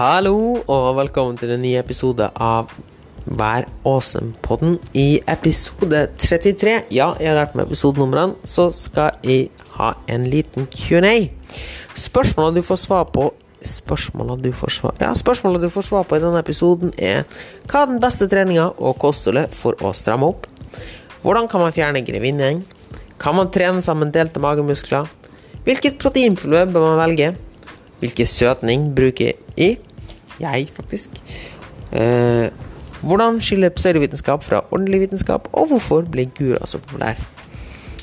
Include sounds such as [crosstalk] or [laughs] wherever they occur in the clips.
Hallo, og velkommen til en ny episode av Vær awesome-podden. I episode 33, ja, jeg har lært meg episodenumrene, så skal jeg ha en liten Q&A. Spørsmålet du får svar på Spørsmåla du Ja, du får svar på i denne episoden, er Hva er den beste treninga og kostholdet for å stramme opp? Hvordan kan man fjerne grevinnen? Kan man trene sammen delte magemuskler? Hvilket proteinpulver bør man velge? Hvilken søtning bruker jeg? Jeg, faktisk. Eh, hvordan skiller pseudovitenskap fra ordentlig vitenskap, og hvorfor blir gura så populær?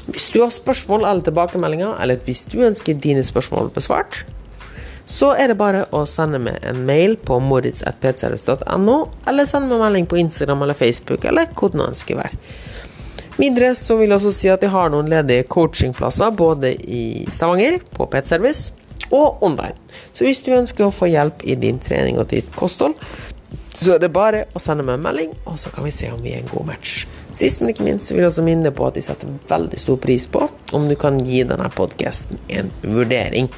Hvis du har spørsmål eller tilbakemeldinger, eller hvis du ønsker dine spørsmål besvart, så er det bare å sende meg en mail på moritz.pcrs.no, eller send meg melding på Instagram eller Facebook, eller hvor det nå ønsker være. Videre så vil jeg også si at jeg har noen ledige coachingplasser både i Stavanger, på Pet Service, og online. Så hvis du ønsker å få hjelp i din trening og ditt kosthold, så er det bare å sende meg en melding, og så kan vi se om vi er en god match. Sist, men ikke minst, vil jeg også minne på at jeg setter veldig stor pris på om du kan gi denne podkasten en vurdering.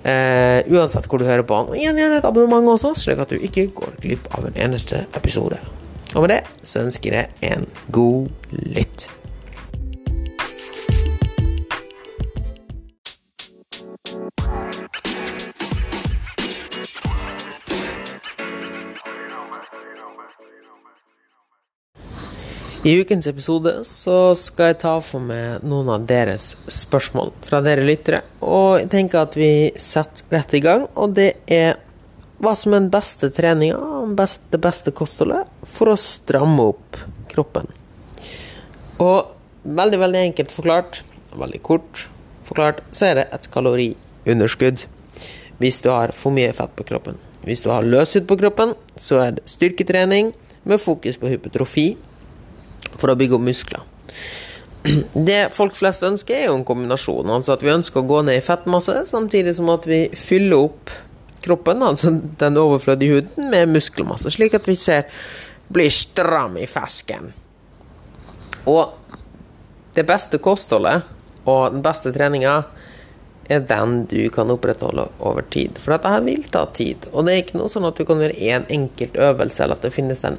Uh, uansett hvor du hører på den. Og igjen gjerne et abonnement også, slik at du ikke går glipp av en eneste episode. Og med det så ønsker jeg en god lytt. I ukens episode så skal jeg ta for meg noen av deres spørsmål fra dere lyttere. Og jeg tenker at vi setter rett i gang, og det er hva som er den beste treninga det beste kostholdet for å stramme opp kroppen. Og veldig, veldig enkelt forklart, veldig kort forklart, så er det et kaloriunderskudd hvis du har for mye fett på kroppen. Hvis du har løshud på kroppen, så er det styrketrening med fokus på hypotrofi for å bygge opp muskler. [clears throat] Det folk flest ønsker, er jo en kombinasjon. Altså at vi ønsker å gå ned i fettmasse, samtidig som at vi fyller opp kroppen, altså den overflødige huden, med muskelmasse, slik at vi ser blir stram i fesken. Og det beste kostholdet og den beste treninga er den du kan opprettholde over tid. For dette her vil ta tid. Og det er ikke noe sånn at du kan gjøre én en enkelt øvelse, eller at det finnes den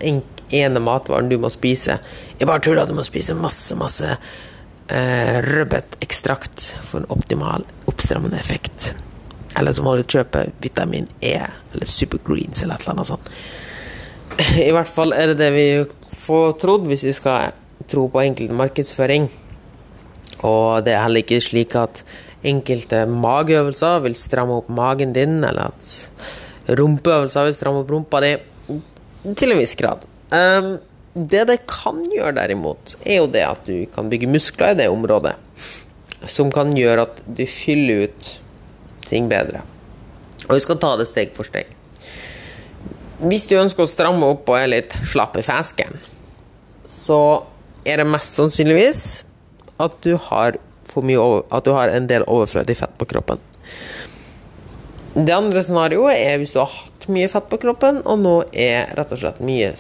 ene matvaren du må spise. Jeg bare tuller, du må spise masse, masse eh, rødbetekstrakt for en optimal oppstrammende effekt. Eller så må du kjøpe vitamin E eller Supergreens eller et eller annet sånt. [laughs] I hvert fall er det det vi får trodd hvis vi skal tro på enkel markedsføring. Og det er heller ikke slik at enkelte mageøvelser vil stramme opp magen din, eller at rumpeøvelser vil stramme opp rumpa di. Til en viss grad. Um, det det kan gjøre, derimot, er jo det at du kan bygge muskler i det området. Som kan gjøre at du fyller ut ting bedre. Og vi skal ta det steg for steg. Hvis du ønsker å stramme opp og er litt slapp i fesken, så er det mest sannsynligvis at du har for mye over, at du har en del overflødig fett på kroppen. Det andre scenarioet er hvis du har hatt mye fett på kroppen, og nå er rett og slett mye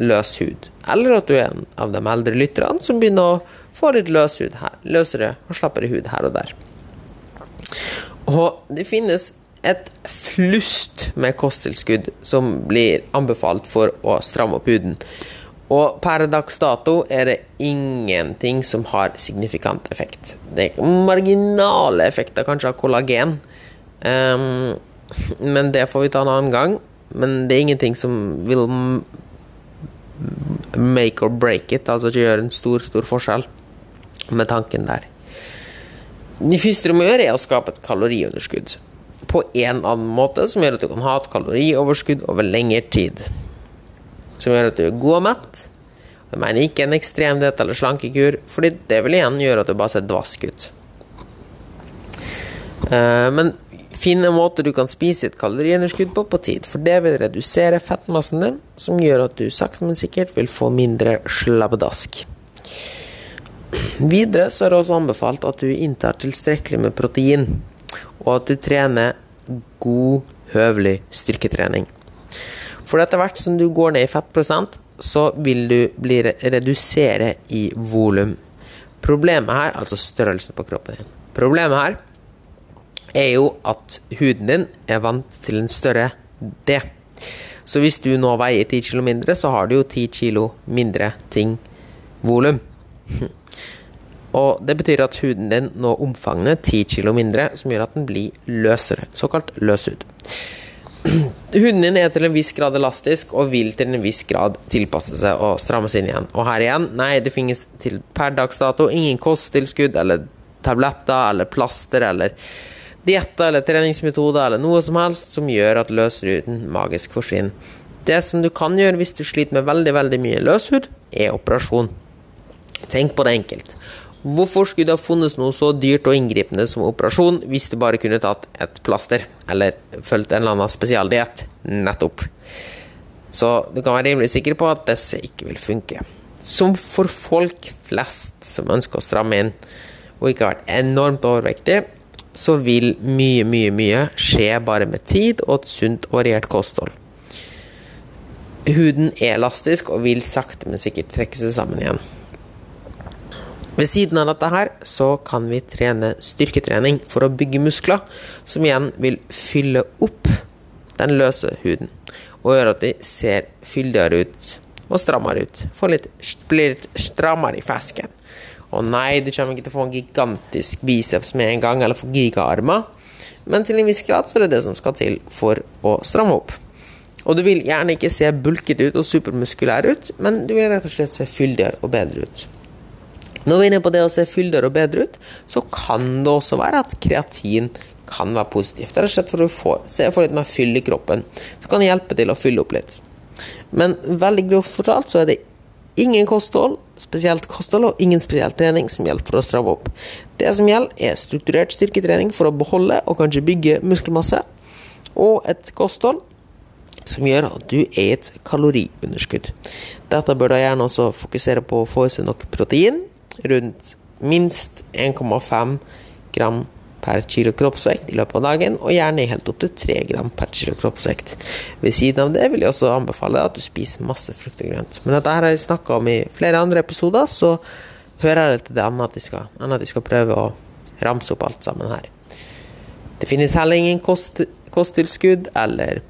løs hud. Eller at du er en av de eldre lytterne som begynner å få litt løs hud her, løsere og slappere hud her og der. Og det finnes et flust med kosttilskudd som blir anbefalt for å stramme opp huden. Og per dags dato er det ingenting som har signifikant effekt. Det er marginale effekter kanskje av kollagen, um, men det får vi ta en annen gang. Men det er ingenting som vil make or break it, altså ikke gjøre en stor, stor forskjell med tanken der. Det første du må gjøre, er å skape et kaloriunderskudd på en annen måte, som gjør at du kan ha et kalorioverskudd over lengre tid som gjør at du er god og mett. Jeg mener ikke en ekstrem diett eller slankekur, fordi det vil igjen gjøre at du bare ser dvask ut. Uh, men finn en måte du kan spise et kaloriunderskudd på på tid, for det vil redusere fettmassen din, som gjør at du sakte, men sikkert vil få mindre slabbedask. Videre så er det også anbefalt at du inntar tilstrekkelig med protein, og at du trener god, høvelig styrketrening. For etter hvert som du går ned i fettprosent, så vil du bli redusere i volum. Problemet her, altså størrelsen på kroppen din Problemet her er jo at huden din er vant til en større D. Så hvis du nå veier 10 kilo mindre, så har du jo 10 kilo mindre ting volum. [laughs] Og det betyr at huden din nå omfavner 10 kilo mindre, som gjør at den blir løsere. Såkalt løs løshud. Huden din er til en viss grad elastisk og vil til en viss grad tilpasse seg og strammes inn igjen. Og her igjen, nei, det finnes til per dags dato ingen kosttilskudd eller tabletter eller plaster eller dietter eller treningsmetoder eller noe som helst som gjør at løsruten magisk forsvinner. Det som du kan gjøre hvis du sliter med veldig, veldig mye løshud, er operasjon. Tenk på det enkelt. Hvorfor skulle det ha funnes noe så dyrt og inngripende som operasjon hvis du bare kunne tatt et plaster, eller fulgt en eller annen spesialdiett? Nettopp. Så du kan være rimelig sikker på at disse ikke vil funke. Som for folk flest som ønsker å stramme inn, og ikke har vært enormt overvektig, så vil mye, mye, mye skje bare med tid og et sunt og variert kosthold. Huden er elastisk og vil sakte, men sikkert trekke seg sammen igjen. Ved siden av dette her så kan vi trene styrketrening for å bygge muskler, som igjen vil fylle opp den løse huden. Og gjøre at de ser fyldigere ut og strammere ut. Litt, blir litt strammere i fesken. Og nei, du kommer ikke til å få en gigantisk biceps med en gang, eller få gigaarmer. Men til en viss grad så er det det som skal til for å stramme opp. Og du vil gjerne ikke se bulket ut og supermuskulær ut, men du vil rett og slett se fyldigere og bedre ut. Når vi er inne på det å se fyldigere og bedre ut, så kan det også være at kreatin kan være positivt. Rett og slett for å få, se for litt mer fyll i kroppen. Så kan det hjelpe til å fylle opp litt. Men veldig grovt fortalt så er det ingen kosthold, spesielt kosthold, og ingen spesiell trening som hjelper for å stramme opp. Det som gjelder, er strukturert styrketrening for å beholde og kanskje bygge muskelmasse, og et kosthold som gjør at du er et kaloriunderskudd. Dette bør da gjerne også fokusere på å få i seg nok protein, rundt minst 1,5 gram per kilo kroppsvekt i løpet av dagen, og gjerne helt opp til 3 gram per kilo kroppsvekt. Ved siden av det vil jeg også anbefale at du spiser masse frukt og grønt. Men dette har jeg snakka om i flere andre episoder, så hører jeg til det annet jeg skal, at de skal prøve å ramse opp alt sammen her. Det finnes heller ingen kost, kosttilskudd eller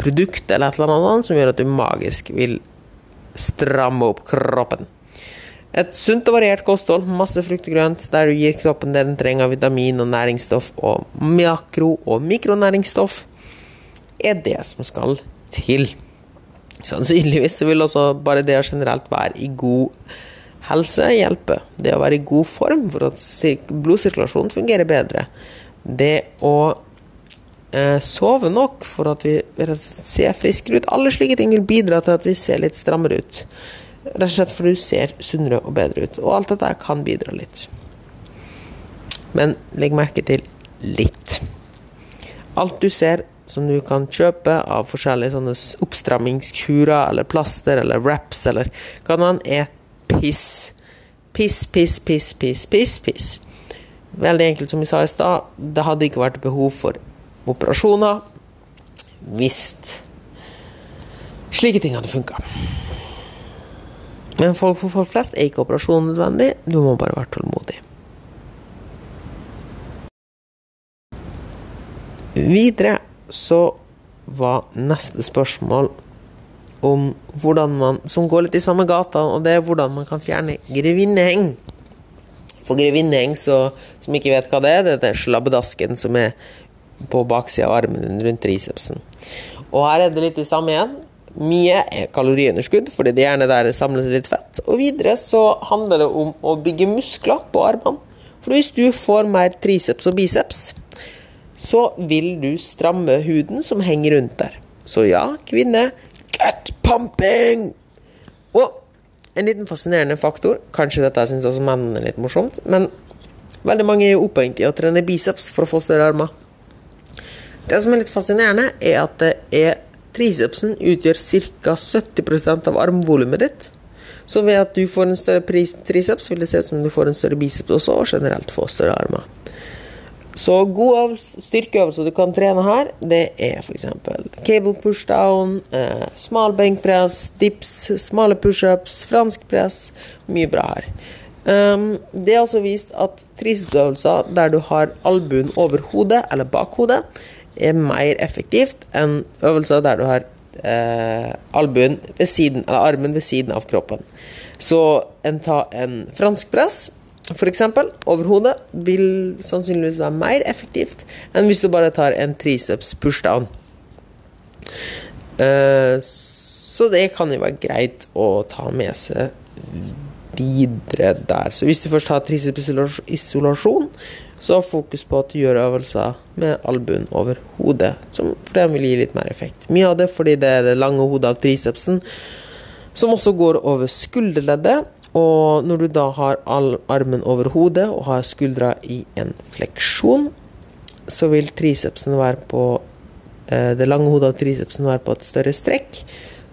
produkt eller et eller annet som gjør at du magisk vil stramme opp kroppen. Et sunt og variert kosthold, masse frukt og grønt, der du gir kroppen det den trenger av vitamin og næringsstoff og makro- og mikronæringsstoff, er det som skal til. Sannsynligvis vil også bare det å generelt være i god helse hjelpe. Det å være i god form for at blodsirkulasjonen fungerer bedre. Det å eh, sove nok for at vi ser friskere ut. Alle slike ting vil bidra til at vi ser litt strammere ut. Rett og slett fordi du ser sunnere og bedre ut. Og alt dette kan bidra litt. Men legg merke til litt. Alt du ser som du kan kjøpe av forskjellige sånne oppstrammingskurer eller plaster eller wraps eller hva det er, piss. Piss, piss, piss, piss, piss, piss. Veldig enkelt som vi sa i stad, det hadde ikke vært behov for operasjoner hvis slike ting hadde funka. Men folk for folk flest er ikke operasjon nødvendig, du må bare være tålmodig. Videre så var neste spørsmål om hvordan man Som går litt i samme gata, og det er hvordan man kan fjerne grevinneheng. For grevinneheng, som ikke vet hva det er, det er slabbedasken som er på baksida av armen rundt tricepsen. Og her er det litt det samme igjen. Mye er kaloriunderskudd, fordi det gjerne der samles litt fett. Og videre så handler det om å bygge muskler på armene. For hvis du får mer triceps og biceps, så vil du stramme huden som henger rundt der. Så ja, kvinne, get pumping! Og en liten fascinerende faktor, kanskje dette syns også mennene er litt morsomt, men veldig mange er opphengt i å trene biceps for å få større armer. Det som er litt fascinerende, er at det er Tricepsen utgjør ca. 70% av armvolumet ditt. Så ved at du får en større triceps, vil det se ut som du får en større biceps også, og generelt få større armer. Så gode styrkeøvelser du kan trene her, det er f.eks. cable pushdown, eh, smal benkpress, dips, smale pushups, fransk press. Mye bra her. Um, det er også vist at tricepsøvelser der du har albuen over hodet, eller bak hodet, er mer effektivt enn øvelser der du har eh, ved siden, eller armen ved siden av kroppen. Så en tar en fransk press f.eks. over hodet vil sannsynligvis være mer effektivt enn hvis du bare tar en triceps pushdown. Uh, så det kan jo være greit å ta med seg videre der. Så hvis du først har triceps isolasjon, så fokus på at du gjør øvelser med albuen over hodet, som for det vil gi litt mer effekt. Mye av det fordi det er det lange hodet av tricepsen som også går over skulderleddet. Og når du da har armen over hodet og har skuldra i en fleksjon, så vil tricepsen være på eh, det lange hodet av tricepsen være på et større strekk,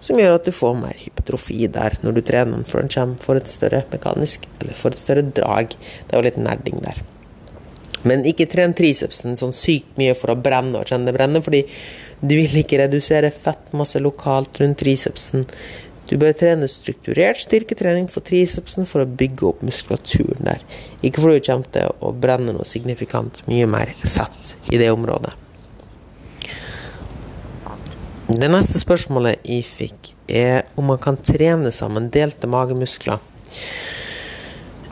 som gjør at du får mer hypotrofi der når du trener den, for den kommer for et større mekanisk, eller for et større drag. Det var litt nerding der. Men ikke tren tricepsen sånn sykt mye for å brenne og kjenne det brenne, fordi du vil ikke redusere fettmasse lokalt rundt tricepsen. Du bør trene strukturert styrketrening for tricepsen for å bygge opp muskulaturen der. Ikke fordi du kommer til å brenne noe signifikant mye mer fett i det området. Det neste spørsmålet jeg fikk, er om man kan trene sammen delte magemuskler.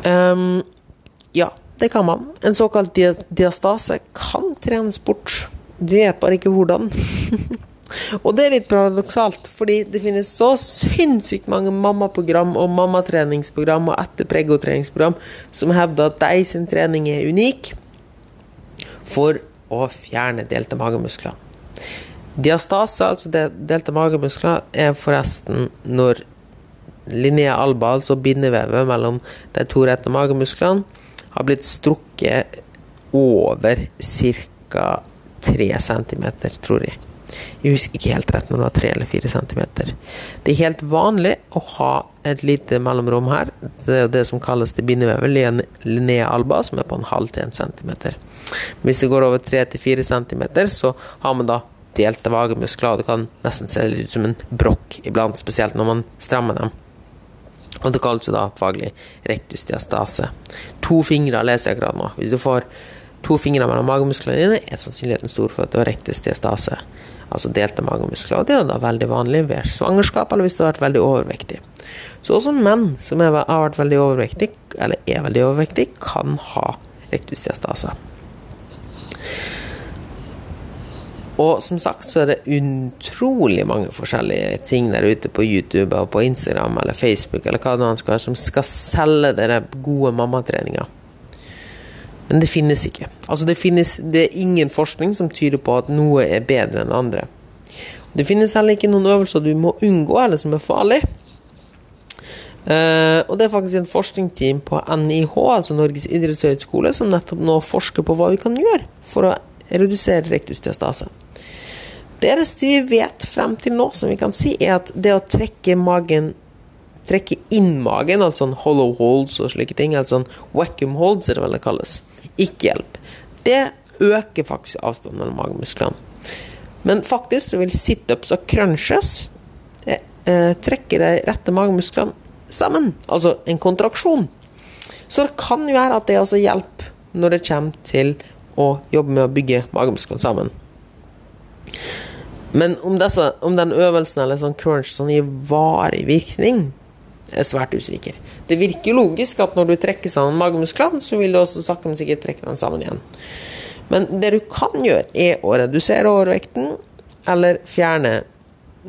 Um, ja, det kan man. En såkalt diastase kan trenes bort. Vet bare ikke hvordan. [laughs] og det er litt paradoksalt, fordi det finnes så sinnssykt mange mammaprogram og mammatreningsprogram og etterpregotreningsprogram som hevder at de sin trening er unik for å fjerne delte magemuskler. Diastase, altså delte magemuskler, er forresten når linea alba, altså bindevevet mellom de to rette magemusklene, har blitt strukket over ca. 3 cm, tror jeg. Jeg husker ikke helt rett når det var 3 eller 4 cm. Det er helt vanlig å ha et lite mellomrom her. Det er det som kalles det bindevevet, linea alba, som er på en halv til en centimeter. Hvis det går over 3-4 cm, så har man da delte vagemuskler, og det kan nesten se ut som en brokk iblant, spesielt når man strammer dem. Og det kalles jo da faglig rektusdiastase. To fingre leser jeg akkurat nå. Hvis du får to fingre mellom magemusklene dine, er sannsynligheten stor for at du har rektusdiastase, altså delte magemuskler. Og det er da veldig vanlig ved svangerskap eller hvis du har vært veldig overvektig. Så også menn som har vært veldig overvektig, eller er veldig overvektig, kan ha rektusdiastase. Og som sagt så er det utrolig mange forskjellige ting der ute på YouTube og på Instagram eller Facebook eller hva det nå skal som skal selge dere gode mammatreninga. Men det finnes ikke. Altså det, finnes, det er ingen forskning som tyder på at noe er bedre enn andre. Det finnes heller ikke noen øvelser du må unngå, eller som er farlig. Uh, og det er faktisk en forskningsteam på NIH, altså Norges idrettshøgskole, som nettopp nå forsker på hva vi kan gjøre for å redusere rektusdiastase. Det eneste vi vet frem til nå, som vi kan si, er at det å trekke magen trekke inn magen, altså en hollow holds og slike ting, altså en vacuum holds, er det vel det kalles, ikke hjelp. Det øker faktisk avstanden mellom magemusklene. Men faktisk så vil situps og crunches eh, eh, trekke de rette magemusklene sammen, altså en kontraksjon. Så det kan jo være at det også hjelper når det kommer til å jobbe med å bygge magemusklene sammen. Men om, disse, om, den øvelsen eller sånn crunch sånn gir varig virkning, er svært usikker. Det virker logisk at når du trekker sammen magemusklene, så vil du også sakte, men sikkert trekke den sammen igjen. Men det du kan gjøre, er å redusere overvekten eller fjerne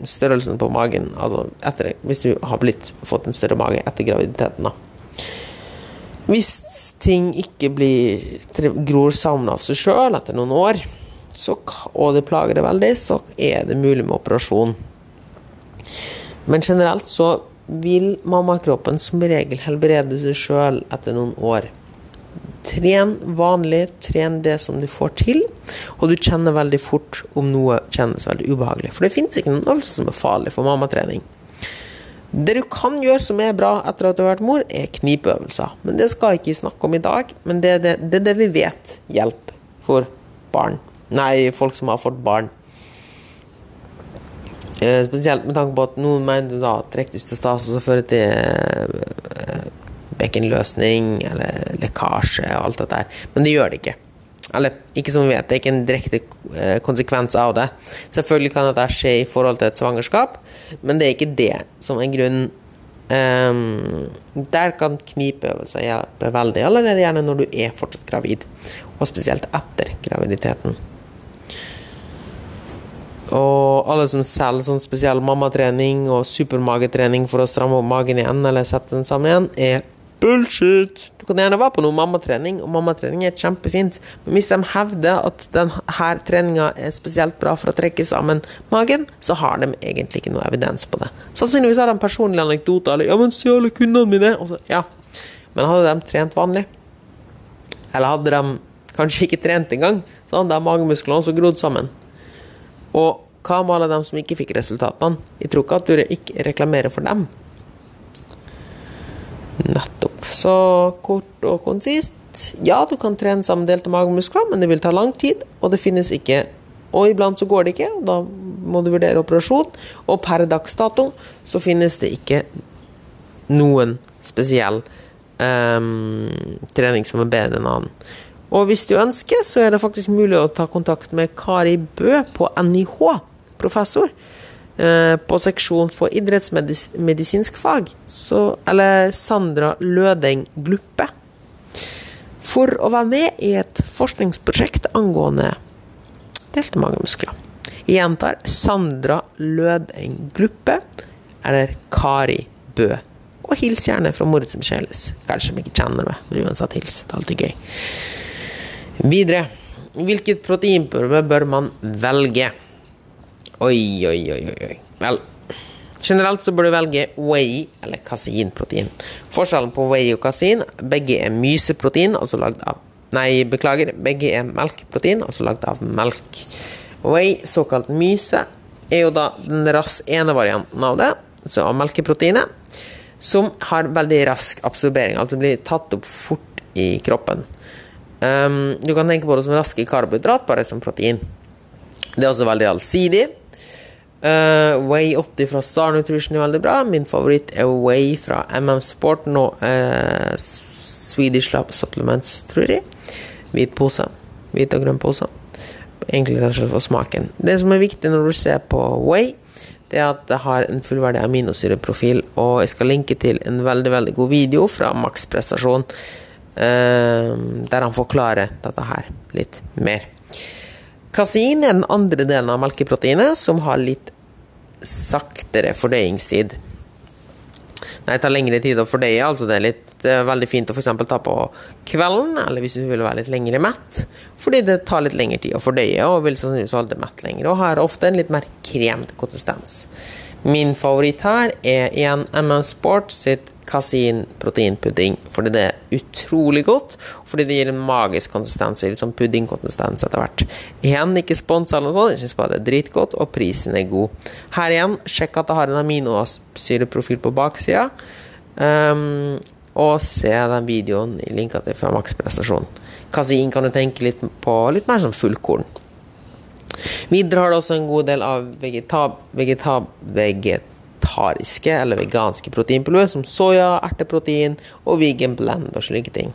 størrelsen på magen altså etter, hvis du har blitt, fått en større mage etter graviditeten. da. Hvis ting ikke blir, gror sammen av seg sjøl etter noen år, så, og det plager det veldig, så er det mulig med operasjon. Men generelt så vil mammakroppen som regel helbrede seg sjøl etter noen år. Tren vanlig, tren det som du får til, og du kjenner veldig fort om noe kjennes veldig ubehagelig. For det finnes ikke noen øvelse som er farlig for mammatrening. Det du kan gjøre som er bra etter at du har vært mor, er knipeøvelser. Men det skal jeg ikke snakke om i dag, men det er det, det, det vi vet hjelper for barn. Nei, folk som har fått barn. Eh, spesielt med tanke på at noen mener da at rektusdiastase også fører til eh, bekkenløsning eller lekkasje og alt dette der. Men det gjør det ikke. Eller ikke som vi vet, det er ikke en direkte eh, konsekvens av det. Selvfølgelig kan dette skje i forhold til et svangerskap, men det er ikke det som er grunnen. Um, der kan knipeøvelser hjelpe veldig, allerede gjerne når du er fortsatt gravid, og spesielt etter graviditeten. Og alle som selger sånn spesiell mammatrening og supermagetrening for å stramme opp magen igjen, eller sette den sammen igjen, er bullshit. Du kan gjerne være på noe mammatrening, og mammatrening er kjempefint, men hvis de hevder at denne treninga er spesielt bra for å trekke sammen magen, så har de egentlig ikke noe evidens på det. Sannsynligvis har de personlige anekdoter, eller 'ja, men se alle kundene mine', og så, ja. Men hadde de trent vanlig, eller hadde de kanskje ikke trent engang, så hadde magemusklene også grodd sammen. Og hva med alle dem som ikke fikk resultatene? Jeg tror ikke at du ikke reklamerer for dem. Nettopp. Så kort og konsist. Ja, du kan trene sammendelte magemuskler, men det vil ta lang tid, og det finnes ikke Og iblant så går det ikke, og da må du vurdere operasjon. Og per dags dato så finnes det ikke noen spesiell um, trening som er bedre enn annen. Og hvis du ønsker, så er det faktisk mulig å ta kontakt med Kari Bø på NIH, professor, eh, på seksjon for idrettsmedisinsk fag, så, eller Sandra Lødeng Gluppe, for å være med i et forskningsprosjekt angående delte magemuskler. Jeg gjentar Sandra Lødeng Gluppe, eller Kari Bø. Og hils gjerne fra Moritz Michelis. Kanskje de ikke kjenner meg, men uansett hils. Det er alltid gøy. Videre. Hvilket proteinpulver bør man velge? Oi, oi, oi, oi. Vel, generelt så bør du velge whey eller kaseinprotein. Forskjellen på whey og kasein begge er myseprotein, altså lagd av Nei, beklager. Begge er melkeprotein, altså lagd av melk. Whey, såkalt myse, er jo da den ras ene varianten av det, så av melkeproteinet, som har veldig rask absorbering, altså blir tatt opp fort i kroppen. Um, du kan tenke på det som raske karbohydrat, bare som protein. Det er også veldig allsidig. Uh, Way 80 fra Star Nutrition er veldig bra. Min favoritt er Way fra MM Sport. Nå, uh, Swedish Supplements, tror jeg. Hvit pose. Hvit og grønn pose. Egentlig rett og slett for smaken. Det som er viktig når du ser på Way, det er at det har en fullverdig aminosyreprofil. Og jeg skal linke til en veldig veldig god video fra Max Prestasjon der han forklarer dette her litt mer. Kasein er den andre delen av melkeproteinet, som har litt saktere fordøyingstid. Nei, det tar lengre tid å fordøye, altså det er litt det er veldig fint å f.eks. ta på kvelden, eller hvis du vil være litt lengre mett, fordi det tar litt lengre tid å fordøye, og vil sannsynligvis holde mett lenger, og har ofte en litt mer kremete konsistens. Min favoritt her er igjen MM Sport sitt kasin proteinpudding, fordi det er utrolig godt, fordi det gir en magisk konsistens, litt sånn puddingkonsistens etter hvert. Igjen ikke sponsa eller noe sånt, jeg syns bare det er dritgodt, og prisen er god. Her igjen, sjekk at det har en aminosyreprofil på baksida, um, og se den videoen i linka til fra maksprestasjonen. Prestasjon. Kasin kan du tenke litt på litt mer som fullkorn. Videre har det også en god del av vegetab, vegetab, vegetariske eller veganske proteinpulver, som soya, erteprotein og vegan blend og slike ting.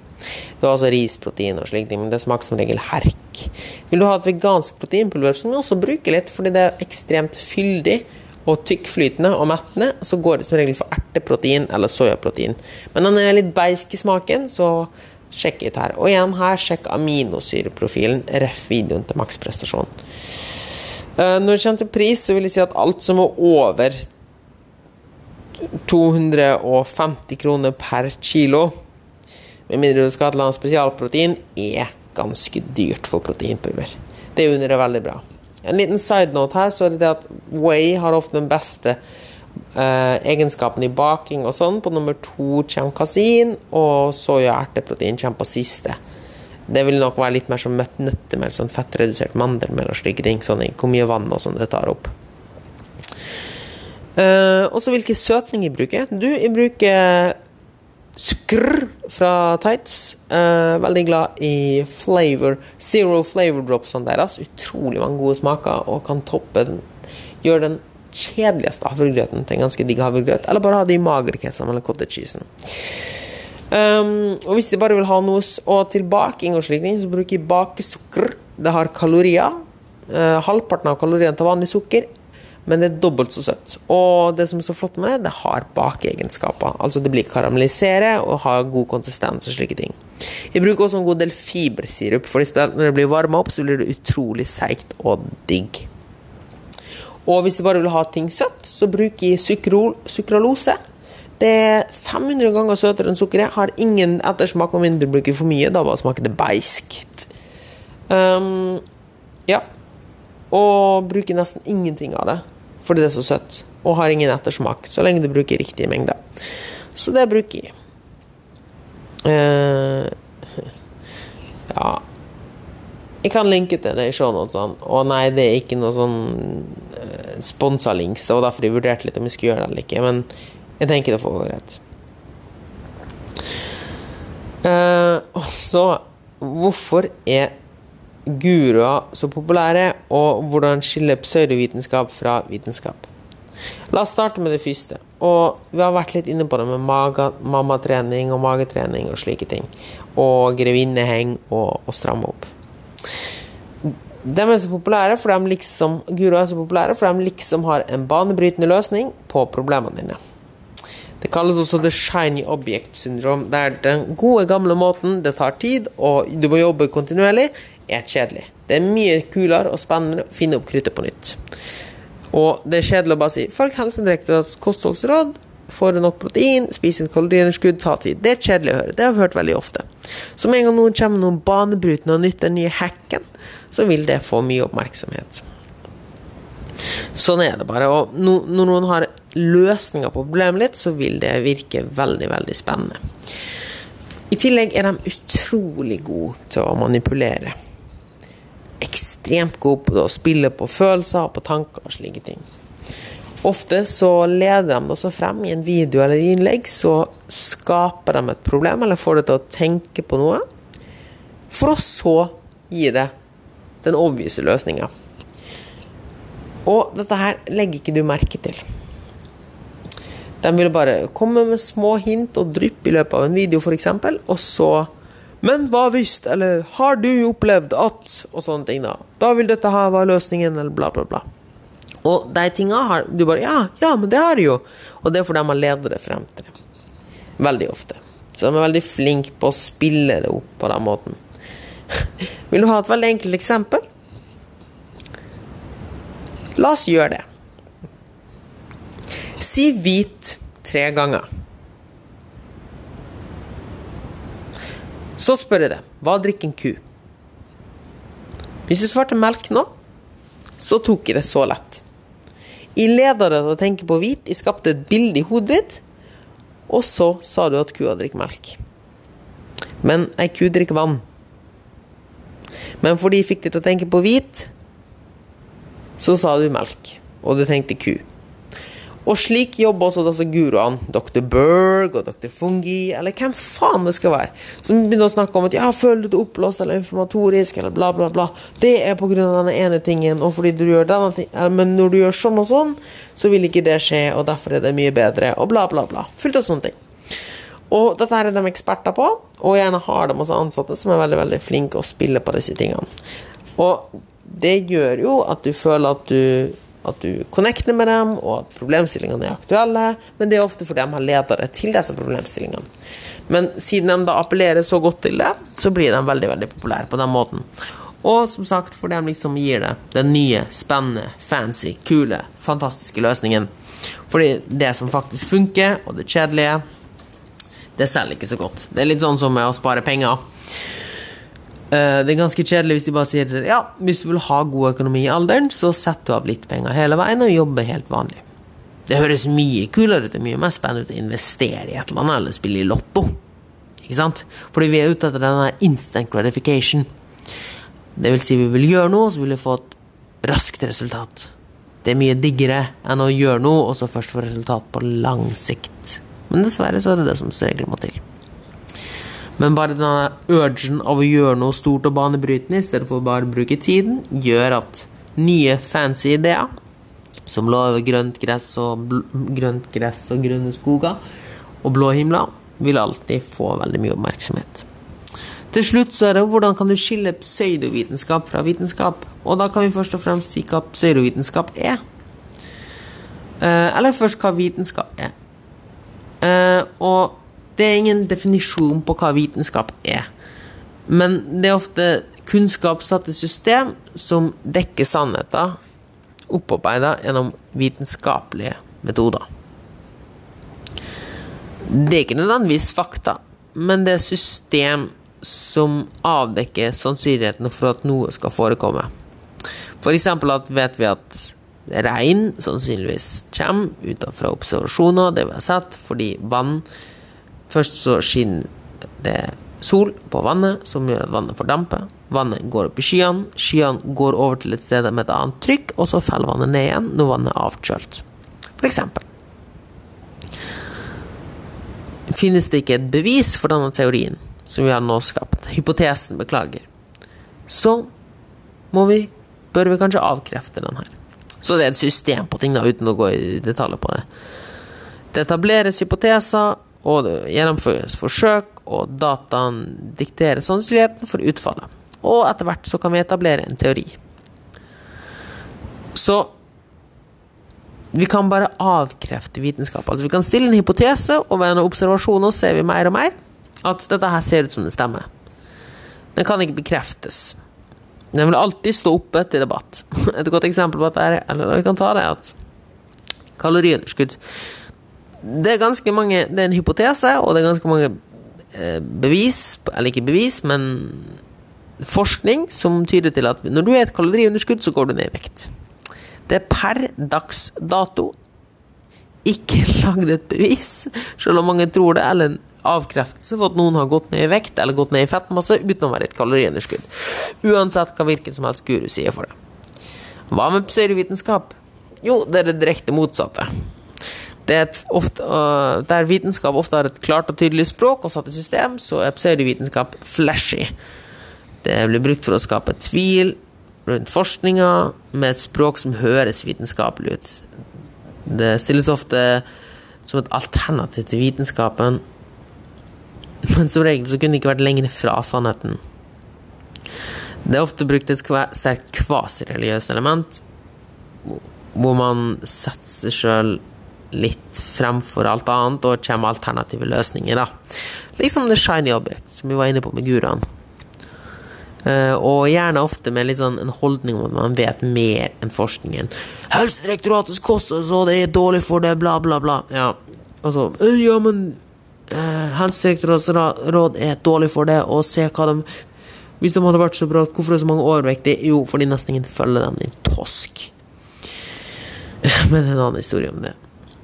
Du har også risprotein og slike ting, men det smaker som regel herk. Vil du ha et vegansk proteinpulver, som du også bruker litt fordi det er ekstremt fyldig og tykkflytende og mettende, så går det som regel for erteprotein eller soyaprotein. Men den er litt beisk i smaken, så sjekk ut her. Og igjen her, sjekk aminosyreprofilen, ref. videoen til maksprestasjon. Eh, når det kommer til pris, så vil jeg si at alt som er over 250 kroner per kilo, med mindre du skal ha et eller annet spesialprotein, er ganske dyrt for proteinpulver. Det er under veldig bra. En liten side note her, så er det at Way har ofte den beste eh, egenskapen i baking og sånn. På nummer to kommer kasin, og soya og erteprotein kommer på siste. Det vil nok være litt mer som nøttemel, sånn fettredusert mandelmel og slike ting. Sånn hvor mye vann og sånn det tar opp. Uh, og så hvilke søtning jeg bruker. Du, jeg bruker skrr fra Tights. Uh, veldig glad i flavor, zero flavor dropsene deres. Utrolig mange gode smaker og kan toppe den. Gjøre den kjedeligste havregrøten til en ganske digg havregrøt. Eller bare ha det i magerketsene eller cottage cheesen. Um, og hvis de bare vil ha noe og tilbaking og slikt, så bruker jeg bakesukker. Det har kalorier. Uh, halvparten av kaloriene til vanlig sukker, men det er dobbelt så søtt. Og det som er så flott med det, det har bakeegenskaper. Altså det blir karamellisere og har god konsistens og slike ting. Jeg bruker også en god del fibersirup, for når det blir varma opp, så blir det utrolig seigt og digg. Og hvis du bare vil ha ting søtt, så bruker jeg sukrol, sukralose. Det er 500 ganger søtere enn sukkeret. Har ingen ettersmak om mindre bruker for mye. Da bare smaker det beiskt. Um, ja. Og bruker nesten ingenting av det fordi det er så søtt. Og har ingen ettersmak, så lenge du bruker riktige mengder. Så det bruker jeg. Uh, [laughs] ja Jeg kan linke til det i sånn. Og nei, det er ikke noe sånn uh, sponsa links. Det var derfor jeg vurderte litt om jeg skulle gjøre det eller ikke. Men jeg tenker det får gå greit. Uh, og så Hvorfor er guruer så populære, og hvordan skiller pseudovitenskap fra vitenskap? La oss starte med det første. Og vi har vært litt inne på det med maga, mammatrening og magetrening og slike ting. Og grevinneheng og, og stramme opp. De er så populære for de liksom, guruer er så populære for de liksom har en banebrytende løsning på problemene dine. Det kalles også the shiny object syndrome, er den gode, gamle måten det tar tid, og du må jobbe kontinuerlig, er kjedelig. Det er mye kulere og spennende å finne opp kruttet på nytt. Og det er kjedelig å bare si følg Helsedirektoratets kostholdsråd, får du nok protein, spis et kaloriunderskudd, ta tid. Det er kjedelig å høre. Det har vi hørt veldig ofte. Så med en gang noen kommer noen banebrytende og nytt, den nye hacken, så vil det få mye oppmerksomhet. Sånn er det bare. Og når noen har løsninger på problemet litt, så vil det virke veldig, veldig spennende. I tillegg er de utrolig gode til å manipulere. Ekstremt gode på å spille på følelser og på tanker og slike ting. Ofte så leder de det også frem i en video eller innlegg, så skaper de et problem, eller får det til å tenke på noe, for å så gi det den overbevise løsninga. Og dette her legger ikke du merke til. De vil bare komme med små hint og drypp i løpet av en video, f.eks., og så Men hva hvis, eller har du opplevd at Og sånne ting, da. Da vil dette her være løsningen, eller bla, bla, bla. Og de tinga har du bare Ja, ja, men det har jeg jo. Og det er fordi de har ledet det frem til det. Veldig ofte. Så de er veldig flinke på å spille det opp på den måten. [laughs] Vil du ha et veldig enkelt eksempel? La oss gjøre det. Si hvit tre ganger. Så spør jeg deg, hva drikker en ku? Hvis du svarte melk nå, så tok jeg det så lett. Jeg leda deg til å tenke på hvit, jeg skapte et bilde i hodet ditt, og så sa du at kua drikker melk. Men ei ku drikker vann. Men fordi jeg fikk deg til å tenke på hvit, så sa du melk, og du tenkte ku. Og slik jobber også disse guruene, Dr. Berg og Dr. Fungi, eller hvem faen det skal være, som begynner å snakke om at ja, føler du deg oppblåst eller informatorisk eller bla, bla, bla. Det er av denne ene tingen, og fordi du gjør denne ting, men når du gjør sånn og sånn, så vil ikke det skje, og derfor er det mye bedre, og bla, bla, bla. Fullt av sånne ting. Og dette er de eksperter på, og gjerne har de også ansatte som er veldig veldig flinke å spille på disse tingene. Og det gjør jo at du føler at du, at du connecter med dem, og at problemstillingene er aktuelle, men det er ofte fordi de har ledere til disse problemstillingene. Men siden de da appellerer så godt til det, så blir de veldig veldig populære på den måten. Og som sagt, fordi de liksom gir det den nye, spennende, fancy, kule, fantastiske løsningen. Fordi det som faktisk funker, og det kjedelige, det selger ikke så godt. Det er litt sånn som med å spare penger. Eh, Det er ganske kjedelig hvis de bare sier ja, hvis du vil ha god økonomi i alderen, så setter du av litt penger hele veien og jobber helt vanlig. Det høres mye kulere ut, er mye mer spennende ut å investere i et eller annet eller spille i Lotto. Ikke sant? Fordi vi er ute etter denne instant gratification. Det vil si vi vil gjøre noe, så vil vi få et raskt resultat. Det er mye diggere enn å gjøre noe, og så først få resultat på lang sikt. Men dessverre så er det det som som regel må til. Men bare denne urgen av å gjøre noe stort og banebrytende i stedet for bare å bruke tiden, gjør at nye fancy ideer, som lover grønt gress og, grønt gress og grønne skoger og blå himler, vil alltid få veldig mye oppmerksomhet. Til slutt så er det hvordan kan du skille pseudovitenskap fra vitenskap? Og da kan vi først og fremst si hva pseudovitenskap er. Eh, eller først hva vitenskap er. Eh, og det er ingen definisjon på hva vitenskap er. Men det er ofte kunnskap satt i system som dekker sannheter opparbeida gjennom vitenskapelige metoder. Det er ikke nødvendigvis fakta, men det er system som avdekker sannsynligheten for at noe skal forekomme. For eksempel at vet vi at regn sannsynligvis kommer ut fra observasjoner, det vi har sett, fordi vann Først så skinner det sol på vannet, som gjør at vannet fordamper. Vannet går opp i skyene, skyene går over til et sted med et annet trykk, og så faller vannet ned igjen når vannet er avkjølt. For eksempel. Finnes det ikke et bevis for denne teorien, som vi har nå skapt, hypotesen, beklager, så må vi, bør vi kanskje avkrefte den her. Så det er et system på ting, da, uten å gå i detaljer på det. Det etableres hypoteser, og det gjennomføres forsøk, og dataen dikterer sannsynligheten for utfallet. Og etter hvert så kan vi etablere en teori. Så vi kan bare avkrefte vitenskap. Altså Vi kan stille en hypotese, og ved en observasjon ser vi mer og mer at dette her ser ut som det stemmer. Den kan ikke bekreftes. Den vil alltid stå oppe til debatt. [laughs] Et godt eksempel på dette er, eller vi kan ta det, at kaloriunderskudd Det er ganske mange Det er en hypotese, og det er ganske mange eh, bevis, eller ikke bevis, men forskning som tyder til at når du er et kaloriunderskudd, så går du ned i vekt. Det er per dags dato ikke [laughs] lagd et bevis, selv om mange tror det, eller en avkreftelse for at noen har gått ned i vekt eller gått ned i fettmasse uten å være et kaloriunderskudd. Uansett hva hvilken som helst guru sier for det. Hva med pseudovitenskap? Jo, det er det direkte motsatte. Det ofte, uh, der vitenskap ofte har et klart og tydelig språk og satt i system, så er pseudovitenskap flashy. Det blir brukt for å skape tvil rundt forskninga med et språk som høres vitenskapelig ut. Det stilles ofte som et alternativ til vitenskapen, [laughs] men som regel så kunne det ikke vært lenger fra sannheten. Det er ofte brukt et sterkt kvasireligiøst element, hvor man setter seg sjøl litt fremfor alt annet og kommer alternative løsninger. da. Liksom The Shiny Object, som vi var inne på med guruene. Uh, og gjerne ofte med litt sånn en holdning om at man vet mer enn forskningen. 'Helsedirektoratets kosthold er dårlig for det', bla, bla, bla. Ja, altså, ja men eh, Helsedirektoratets råd er dårlig for det, og se hva de Hvis de hadde vært så bra, hvorfor er så mange overvektige? Jo, fordi nesten ingen følger dem, din tosk. [laughs] men en annen historie om det.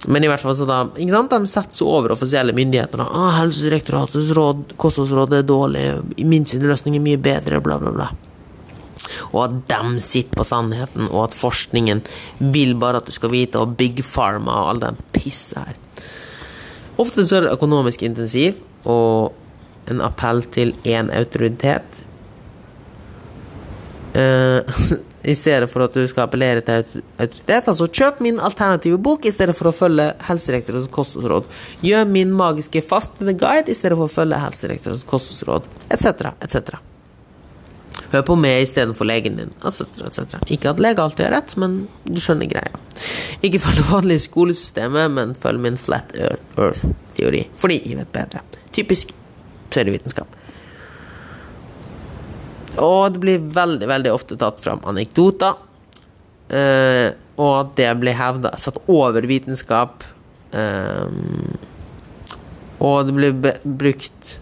Men i hvert fall så da, ikke sant, de setter seg over offisielle myndigheter. Da. Ah, 'Helsedirektoratets råd, kostholdsråd er dårlig, min sin løsning er mye bedre', bla, bla, bla. Og at de sitter på sannheten, og at forskningen vil bare at du skal vite, og Big Pharma og all den pisset her. Ofte så er det økonomisk intensiv og en appell til én autoritet. Uh, [laughs] i stedet for at du skal appellere til autoritet. Altså, kjøp min alternative bok i stedet for å følge helserektorens kostholdsråd. Gjør min magiske fastende guide i stedet for å følge helserektorens kostholdsråd, etc., etc. Hør på meg istedenfor legen din, etc., etc. Ikke at lege alltid har rett, men du skjønner greia. Ikke følg det vanlige skolesystemet, men følg min flat earth-teori, fordi jeg vet bedre. Typisk pseudovitenskap. Og det blir veldig, veldig ofte tatt fram anekdoter. Eh, og at det blir hevda satt over vitenskap. Eh, og det blir brukt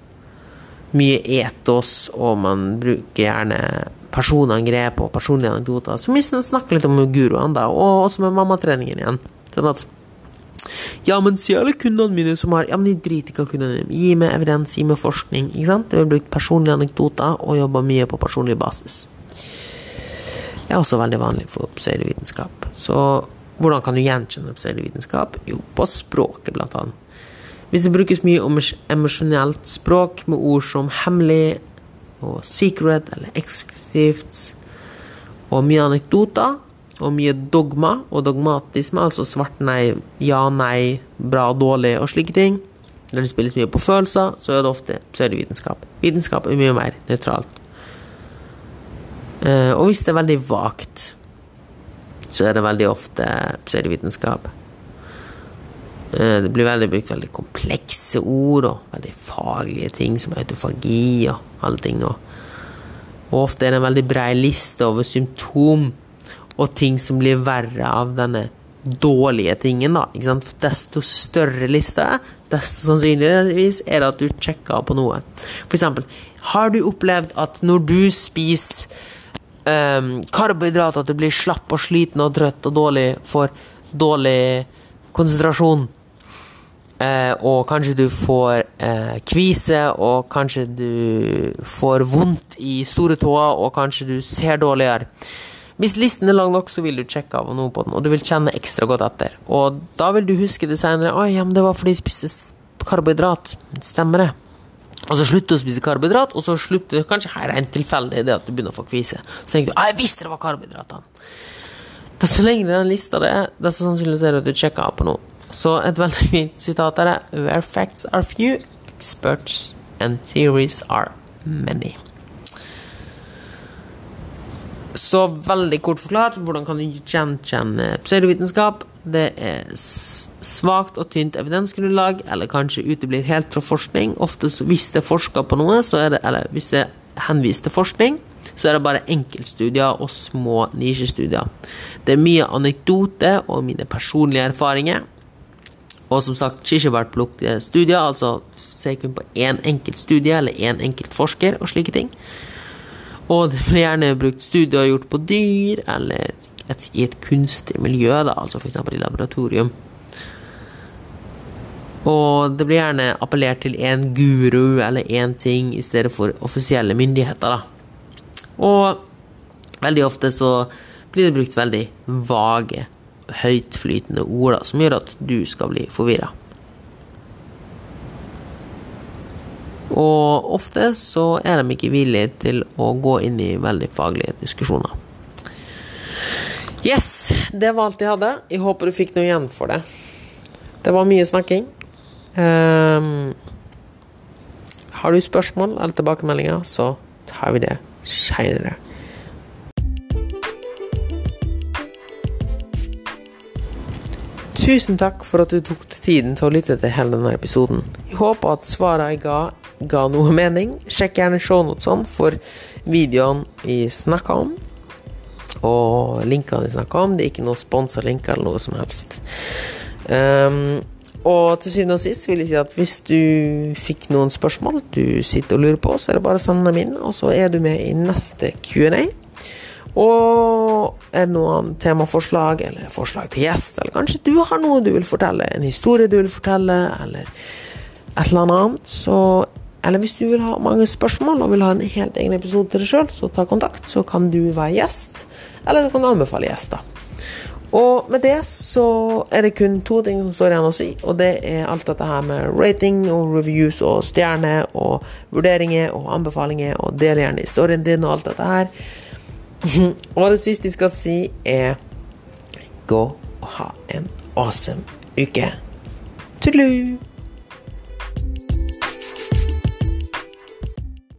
mye etos, og man bruker gjerne personangrep og personlige anekdoter. Så vi snakker litt om guruene, da, og også med mammatreningen igjen. Sånn at ja, men si alle kundene mine som har Ja, men de driter ikke hva kundene dine. Gi meg evidens, gi meg forskning. Ikke sant? Det har brukt personlige anekdoter og jobba mye på personlig basis. Det er også veldig vanlig for pseudovitenskap. Så hvordan kan du gjenkjenne pseudovitenskap? Jo, på språket, blant annet. Hvis det brukes mye emosjonelt språk med ord som hemmelig og secret eller eksklusivt, og mye anekdoter, og mye dogma og dogmatisme, altså svart nei, ja, nei, bra, dårlig og slike ting. der det spilles mye på følelser, så er det ofte pseudovitenskap. Vitenskap er mye mer nøytralt. Eh, og hvis det er veldig vagt, så er det veldig ofte pseudovitenskap. Eh, det blir veldig brukt veldig komplekse ord og veldig faglige ting som autofagi og alle ting. Og, ofte er det en veldig brei liste over symptom og ting som blir verre av denne dårlige tingen. da, ikke sant? For desto større liste, desto sannsynligvis er det at du sjekker på noe. For eksempel, har du opplevd at når du spiser um, karbohydrater, at du blir slapp og sliten og trøtt og dårlig, får dårlig konsentrasjon? Eh, og kanskje du får eh, kvise, og kanskje du får vondt i store tåer, og kanskje du ser dårligere. Hvis listen er lang nok, så vil du sjekke av noe på den, og du vil kjenne ekstra godt etter. Og da vil du huske det senere. 'Å ja, men det var fordi jeg spiste karbohydrat.' Stemmer det? Og så slutter du å spise karbohydrat, og så slutter du Kanskje her er en tilfeldig det at du begynner å få kvise. Så tenker du 'Jeg visste det var karbohydratene'. Så lenge den lista det er, desto sannsynlig er det at du sjekker av på noe. Så et veldig fint sitat er det 'Where facts are few, experts and theories are many'. Så veldig kort forklart, hvordan kan du gjenkjenne pseudovitenskap? Det er svakt og tynt evidensgrunnlag, eller kanskje uteblir helt fra forskning. Ofte hvis det er forska på noe, det, eller hvis det er henvist til forskning, så er det bare enkeltstudier og små nisjestudier. Det er mye anekdote og mine personlige erfaringer. Og som sagt, kirsebærplukkede studier, altså se kun på én enkelt studie eller én enkelt forsker og slike ting. Og det blir gjerne brukt studier gjort på dyr, eller et, i et kunstig miljø, da, altså f.eks. i laboratorium. Og det blir gjerne appellert til én guru eller én ting i stedet for offisielle myndigheter, da. Og veldig ofte så blir det brukt veldig vage høytflytende ord da, som gjør at du skal bli forvirra. Og ofte så er de ikke villige til å gå inn i veldig faglige diskusjoner. Yes, det var alt jeg hadde. Jeg håper du fikk noe igjen for det. Det var mye snakking. Um, har du spørsmål eller tilbakemeldinger, så tar vi det seinere. Tusen takk for at du tok tiden til å lytte til hele denne episoden. Jeg håper at svarene jeg ga, ga noe mening. Sjekk gjerne shownotene for videoene vi snakka om. Og linkene vi snakka om. Det er ikke noe sponsa linker eller noe som helst. Um, og til syvende og sist vil jeg si at hvis du fikk noen spørsmål du sitter og lurer på, så er det bare å sende dem inn, og så er du med i neste Q&A. Og er det noen temaforslag eller forslag til gjest, eller kanskje du har noe du vil fortelle, en historie du vil fortelle, eller et eller annet, så Eller hvis du vil ha mange spørsmål og vil ha en helt egen episode til deg sjøl, så ta kontakt, så kan du være gjest, eller du kan anbefale gjester. Og med det så er det kun to ting som står igjen å si, og det er alt dette her med rating og reviews og stjerner og vurderinger og anbefalinger, og del gjerne historien din og alt dette her. [laughs] Og det siste jeg skal si, er gå og ha en awesome uke. Tudelu!